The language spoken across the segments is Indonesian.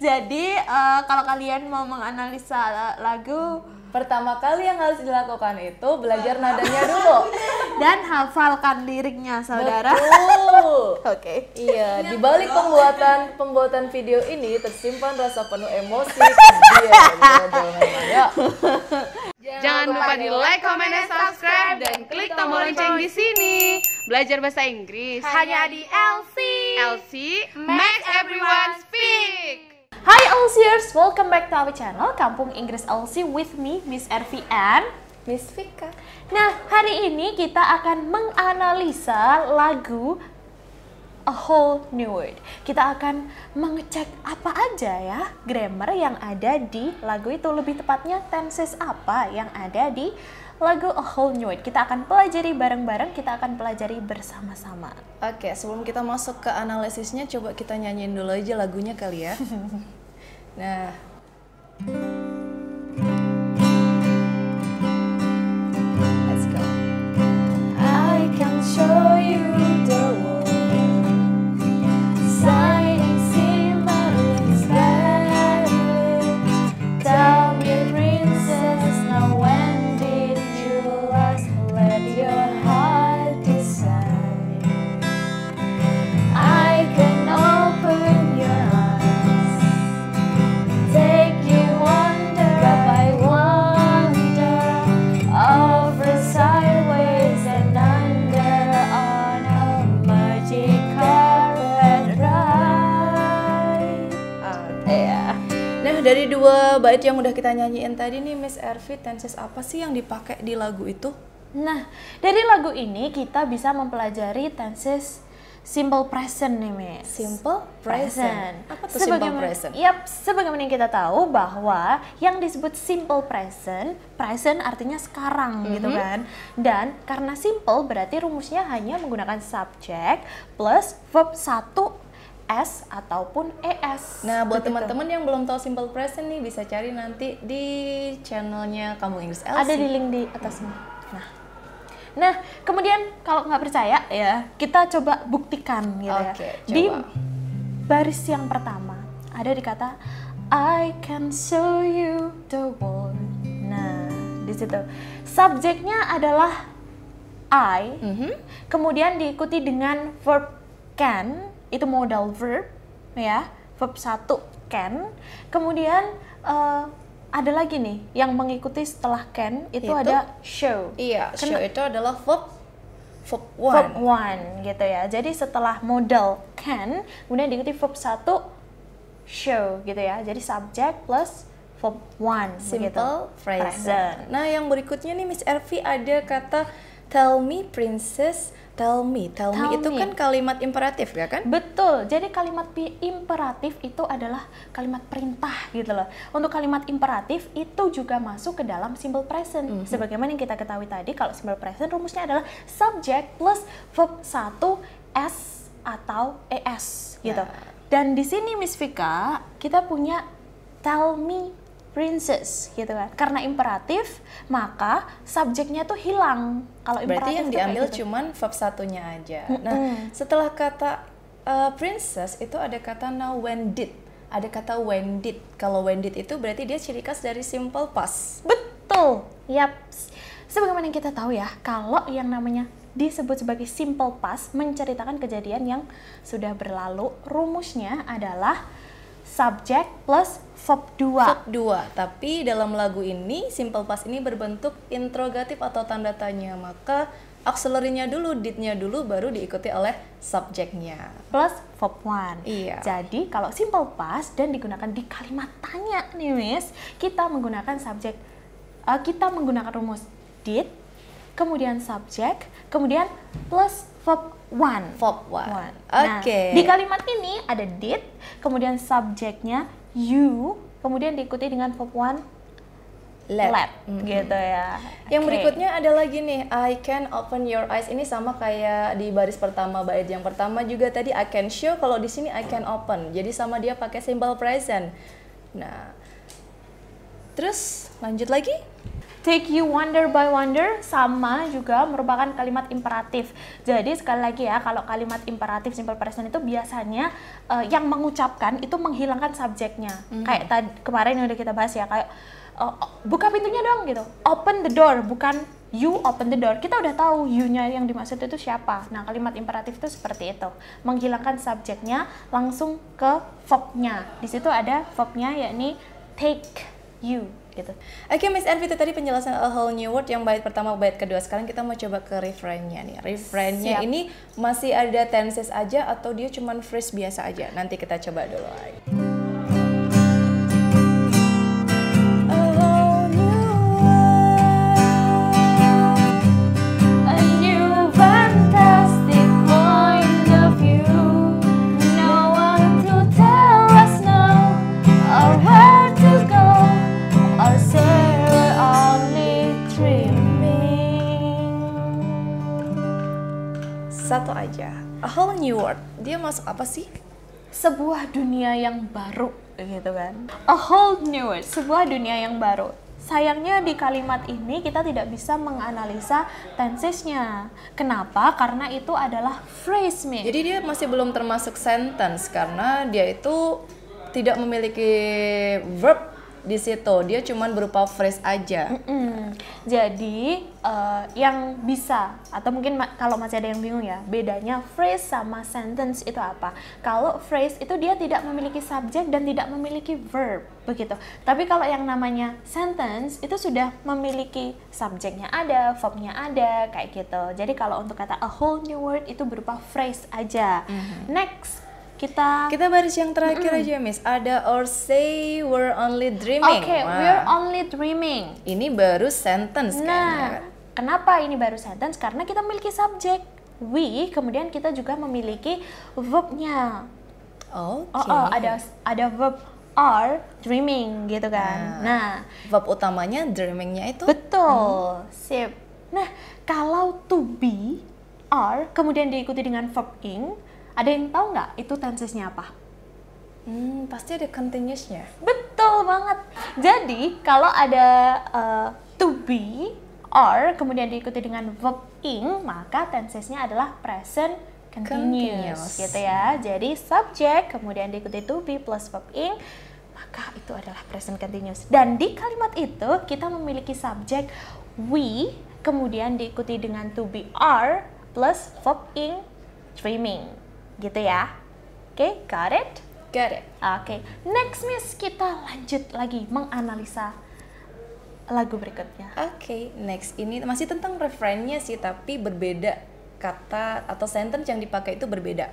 Jadi eh, kalau kalian mau menganalisa lagu Pertama kali yang harus dilakukan itu belajar nadanya dulu. dan hafalkan liriknya, saudara. Betul. Oke. Iya, di balik pembuatan pembuatan video ini tersimpan rasa penuh emosi. Iya, betul memang. Ya. Jangan lupa di like, comment, dan subscribe dan klik tombol lonceng di sini. Belajar bahasa Inggris hanya di LC. LC makes everyone Elsiers, welcome back to our channel Kampung Inggris Elsie with me, Miss Ervi and Miss Vika. Nah, hari ini kita akan menganalisa lagu A Whole New World. Kita akan mengecek apa aja ya grammar yang ada di lagu itu. Lebih tepatnya tenses apa yang ada di lagu A Whole New World. Kita akan pelajari bareng-bareng, kita akan pelajari bersama-sama. Oke, sebelum kita masuk ke analisisnya, coba kita nyanyiin dulu aja lagunya kali ya. nah, bait yang udah kita nyanyiin tadi nih, Miss Ervi, tenses apa sih yang dipakai di lagu itu? Nah, dari lagu ini kita bisa mempelajari tenses simple present nih, Miss. Simple present. Apa tuh simple Sebagaimana- present? Yap, sebagaimana yang kita tahu bahwa yang disebut simple present, present artinya sekarang Mhm. gitu kan. Dan karena simple berarti rumusnya hanya menggunakan subject plus verb 1 S ataupun ES. Nah, buat teman-teman yang belum tahu simple present nih, bisa cari nanti di channelnya Kamu Inggris LC. ada di link di atas ini. Nah, nah kemudian kalau nggak percaya ya kita coba buktikan gitu ya. Oke, Di coba. baris yang pertama ada di kata I can show you the world. Nah, di situ subjeknya adalah I, Mhm. kemudian diikuti dengan verb can, itu modal verb ya, verb 1 can. Kemudian eh, ada lagi nih yang mengikuti setelah can itu, Itu? ada show. Iya, Kena- show itu adalah verb verb one. Verb one gitu ya. Jadi setelah modal can, kemudian diikuti verb 1 show gitu ya. Jadi subject plus verb one begitu. Simple present. Nah, yang berikutnya nih Miss Ervi ada kata tell me princess, tell me. Tell, me Tell itu me. kan kalimat imperatif ya kan? Betul. Jadi kalimat imperatif itu adalah kalimat perintah gitu loh. Untuk kalimat imperatif itu juga masuk ke dalam simple present. Mhm. Sebagaimana yang kita ketahui tadi kalau simple present rumusnya adalah subject plus verb 1 s atau es gitu. Ya. Dan di sini Miss Vika kita punya tell me princess gitu kan. Karena imperatif maka subjeknya tuh hilang. Kalau imperatif Berarti yang diambil gitu. cuman verb satunya aja. Nah, setelah kata uh, princess itu ada kata now when did. Ada kata when did. Kalau when did itu berarti dia ciri khas dari simple past. Betul, yap. Sebagaimana yang kita tahu ya, kalau yang namanya disebut sebagai simple past menceritakan kejadian yang sudah berlalu, rumusnya adalah subject plus verb 2. Verb 2, tapi dalam lagu ini simple past ini berbentuk interrogatif atau tanda tanya. Maka auxiliary-nya dulu, did-nya dulu baru diikuti oleh subjeknya. plus verb 1. Iya. Jadi kalau simple past dan digunakan di kalimat tanya nih Miss, kita menggunakan subjek eh, kita menggunakan rumus did, kemudian subject, kemudian plus verb 1. Verb 1. One. Oke. Nah, di kalimat ini ada did, kemudian subjeknya you, kemudian diikuti dengan verb one Let. let, Mhm. gitu ya. Yang Oke. berikutnya ada lagi nih, I can open your eyes. Ini sama kayak di baris pertama bait yang pertama juga tadi I can show. Kalau di sini I can open. Jadi sama dia pakai simple present. Nah, terus lanjut lagi. Take you wonder by wonder sama juga merupakan kalimat imperatif. Jadi sekali lagi ya, kalau kalimat imperatif simple present itu biasanya uh, yang mengucapkan itu menghilangkan subjeknya. Mhm. Kayak tadi kemarin yang udah kita bahas ya, kayak uh, buka pintunya dong gitu. Open the door, bukan you open the door. Kita udah tahu you-nya yang dimaksud itu siapa. Nah, kalimat imperatif itu seperti itu. Menghilangkan subjeknya langsung ke verb-nya. Di situ ada verb-nya yakni take you gitu. Oke, Miss Envy itu tadi penjelasan a whole new word yang bait pertama, bait kedua. Sekarang kita mau coba ke refrainnya nih. Refrainnya Siap. ini masih ada tenses aja atau dia cuman phrase biasa aja? Nanti kita coba dulu. A Satu aja. A whole new world. Dia masuk apa sih? Sebuah dunia yang baru gitu kan. A whole new world, sebuah dunia yang baru. Sayangnya di kalimat ini kita tidak bisa menganalisa tensesnya. Kenapa? Karena itu adalah phrase me. Jadi dia masih belum termasuk sentence karena dia itu tidak memiliki verb di situ. Dia cuman berupa phrase aja. Mm, Jadi eh, yang bisa atau mungkin ma- kalau masih ada yang bingung ya bedanya phrase sama sentence itu apa? Kalau phrase itu dia tidak memiliki subjek dan tidak memiliki verb begitu. Tapi kalau yang namanya sentence itu sudah memiliki subjeknya ada, verbnya ada kayak gitu. Jadi kalau untuk kata a whole new word itu berupa phrase aja. Next kita Kita baris yang terakhir aja, Miss. Ada or say we're only dreaming. Oke, Wah, we're only dreaming. Ini baru sentence kayaknya. Nah, kenapa ini baru sentence? Karena kita memiliki subjek we, kemudian kita juga memiliki verbnya. Oke. Oh, oh, ada ada verb are dreaming gitu kan. Nah, verb utamanya dreamingnya itu betul. Sip. Nah, kalau to be are kemudian diikuti dengan verb ing, ada yang tahu nggak itu tensesnya apa? hmm, pasti ada continuousnya. Betul banget. Jadi kalau ada uh, to be or kemudian diikuti dengan verb ing, maka tensesnya adalah present continuous, Continuous. gitu ya. Jadi subject kemudian diikuti to be plus verb ing, maka itu adalah present continuous. Dan di kalimat itu kita memiliki subjek we kemudian diikuti dengan to be are plus verb ing dreaming. Gitu ya. Oke, got it? Got it. Oke, next Miss kita lanjut lagi menganalisa lagu berikutnya. Oke, next ini masih tentang refrainnya sih, tapi berbeda kata atau sentence yang dipakai itu berbeda.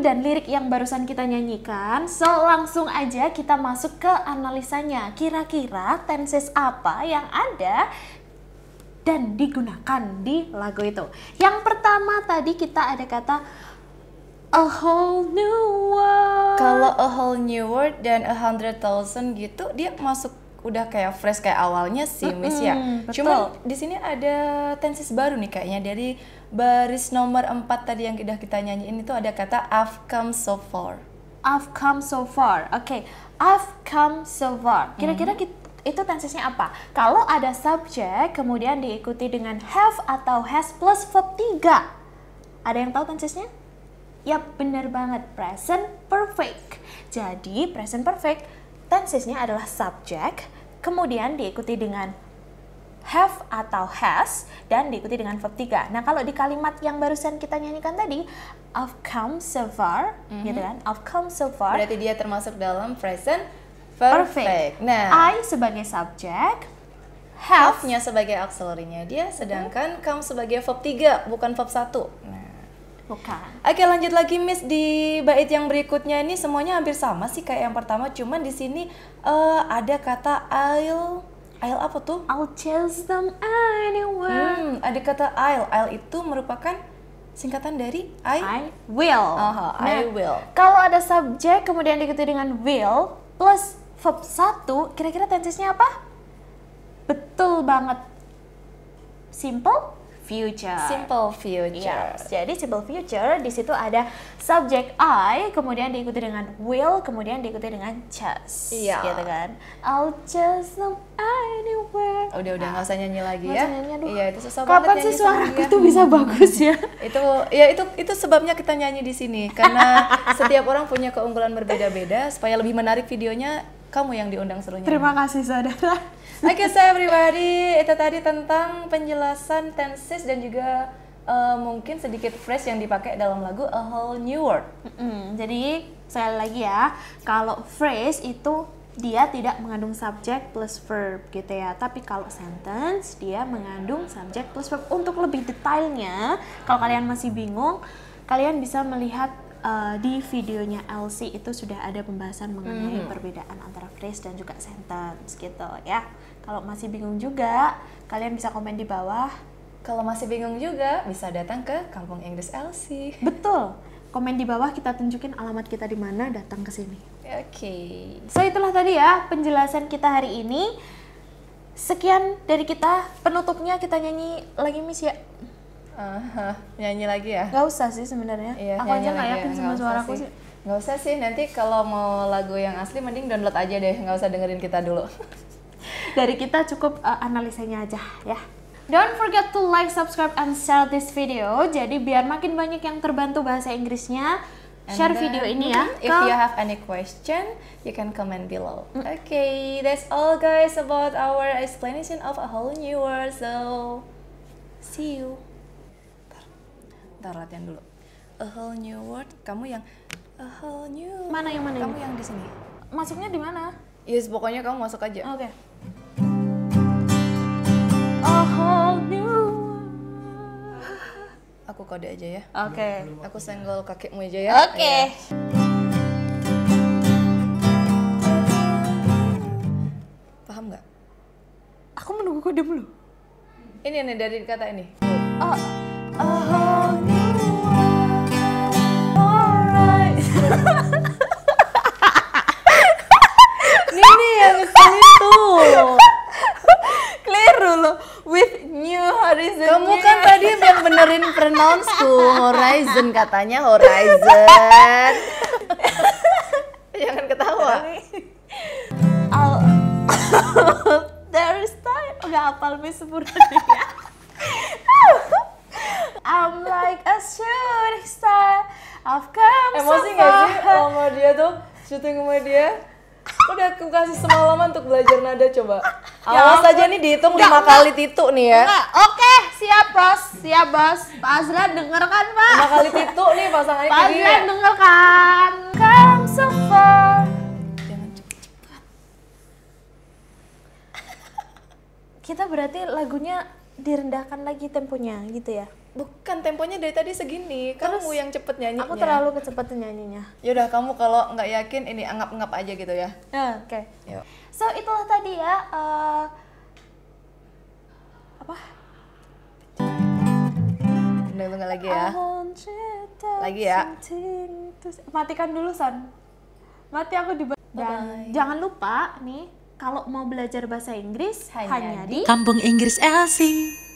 Dan lirik yang barusan kita nyanyikan, so langsung aja kita masuk ke analisanya. Kira-kira tenses apa yang ada dan digunakan di lagu itu. Yang pertama tadi kita ada kata a whole new world. Kalau a whole new world dan a hundred thousand gitu, dia masuk udah kayak fresh kayak awalnya sih, Miss ya. Betul. Cuman di sini ada tenses baru nih kayaknya dari baris nomor 4 tadi yang udah kita nyanyiin itu ada kata I've come so far. I've come so far. Oke, I've come so far. Kira-kira kit- itu tensesnya apa? Kalau ada subjek kemudian diikuti dengan have atau has plus verb 3. Ada yang tahu tensesnya? Yap, benar banget. Present perfect. Jadi, present perfect tensesnya adalah subjek kemudian diikuti dengan have atau has dan diikuti dengan verb 3. Nah, kalau di kalimat yang barusan kita nyanyikan tadi, I've come so far, gitu kan? I've come so far. Berarti dia termasuk dalam present perfect. Nah, I sebagai subjek, have have-nya sebagai auxiliary-nya dia, sedangkan come sebagai verb 3, bukan verb 1. Nah. Bukan. Oke lanjut lagi Miss di bait yang berikutnya ini semuanya hampir sama sih kayak yang pertama cuman di sini eh, ada kata I'll I'll apa tuh? I'll chase them anywhere. Hmm, ada kata I'll I'll itu merupakan singkatan dari I. I will. Aha, I will. Kalau ada subjek kemudian diikuti dengan will plus verb 1, kira-kira tensesnya apa? Betul banget. Simple future. Simple future. Yes. Jadi simple future di situ ada subjek I, kemudian diikuti dengan will, kemudian diikuti dengan chase. Iya. Gitu kan? I'll them anywhere. Udah udah nggak usah nyanyi lagi ya. usah nyanyi, aduh. Iya itu susah Kapan banget sih sama suaraku tuh bisa bagus ya? itu ya itu itu sebabnya kita nyanyi di sini karena setiap orang punya keunggulan berbeda-beda supaya lebih menarik videonya kamu yang diundang serunya. Terima kasih saudara. Oke, saya pribadi itu tadi tentang penjelasan tenses dan juga eh, mungkin sedikit phrase yang dipakai dalam lagu A Whole New World. Mm, jadi sekali lagi ya, kalau phrase itu dia tidak mengandung subjek plus verb gitu ya. Tapi kalau sentence dia mengandung subjek plus verb. Untuk lebih detailnya, kalau kalian masih bingung, kalian bisa melihat uh, di videonya LC itu sudah ada pembahasan mengenai perbedaan antara phrase dan juga sentence gitu ya. Kalau masih bingung juga, kalian bisa komen di bawah Kalau masih bingung juga bisa datang ke Kampung Inggris LC. Betul. Komen di bawah kita tunjukin alamat kita di mana datang ke sini. Oke. So itulah tadi ya penjelasan kita hari ini. Sekian dari kita. Penutupnya kita nyanyi lagi Miss ya. Aha, nyanyi lagi ya? Gak usah sih sebenarnya. Iya, Aku aja nggak lagi yakin ya, sama usah suaraku sih. Nggak usah sih, nanti kalau mau lagu yang asli mending download aja deh, nggak usah dengerin kita dulu. Dari kita cukup uh, analisanya aja ya. Don't forget to like, subscribe, and share this video. Jadi biar makin banyak yang terbantu bahasa Inggrisnya, And share then, video ini ya. If ke- you have any question, you can comment below. Okay, that's all guys about our explanation of a whole new world. So, see you. Ntar, latihan dulu. A whole new world. Kamu yang a whole new. Mana yang mana Kamu yang di sini. Masuknya di mana? Yes, pokoknya kamu masuk aja. Oke. A whole new world. Aku kode aja ya. Oke. Aku senggol kakimu aja ya. Oke. Iya. Paham nggak? Aku menunggu kode dulu. Ini nih dari kata ini. Oh, a Alright. Ini yang ngeselin tuh. Keliru loh. With new horizon. Kamu kan tadi yang benerin pronounce tuh horizon katanya horizon. Jangan ketawa. I'll... There is time. Udah hafal Miss sempurna nih ya. I'm like a shooting star. I've come Emosi so gak sih far. sama dia tuh syuting sama dia? Udah aku kasih semalaman untuk belajar nada coba. Awas aja nih dihitung lima kali titu nih ya. Enggak, oke, siap bos, siap bos. Pak Azra denger kan pak? Lima kali titu nih pasangannya Pak Azra denger kan? Come so far. Jangan cepet. Kita berarti lagunya direndahkan lagi temponya gitu ya? Bukan temponya dari tadi segini. Kamu yang cepet nyanyinya. Aku terlalu kecepatan nyanyinya. Yaudah kamu kalau nggak yakin ini anggap-anggap aja gitu ya. Ya, Oke. Yuk. So itulah tadi ya. eh, apa? Tunggu lagi ya. Lagi ya. Matikan dulu Son. Mati aku di Dan jangan lupa nih kalau mau belajar bahasa Inggris Hanya hanya di di Kampung Inggris Elsie.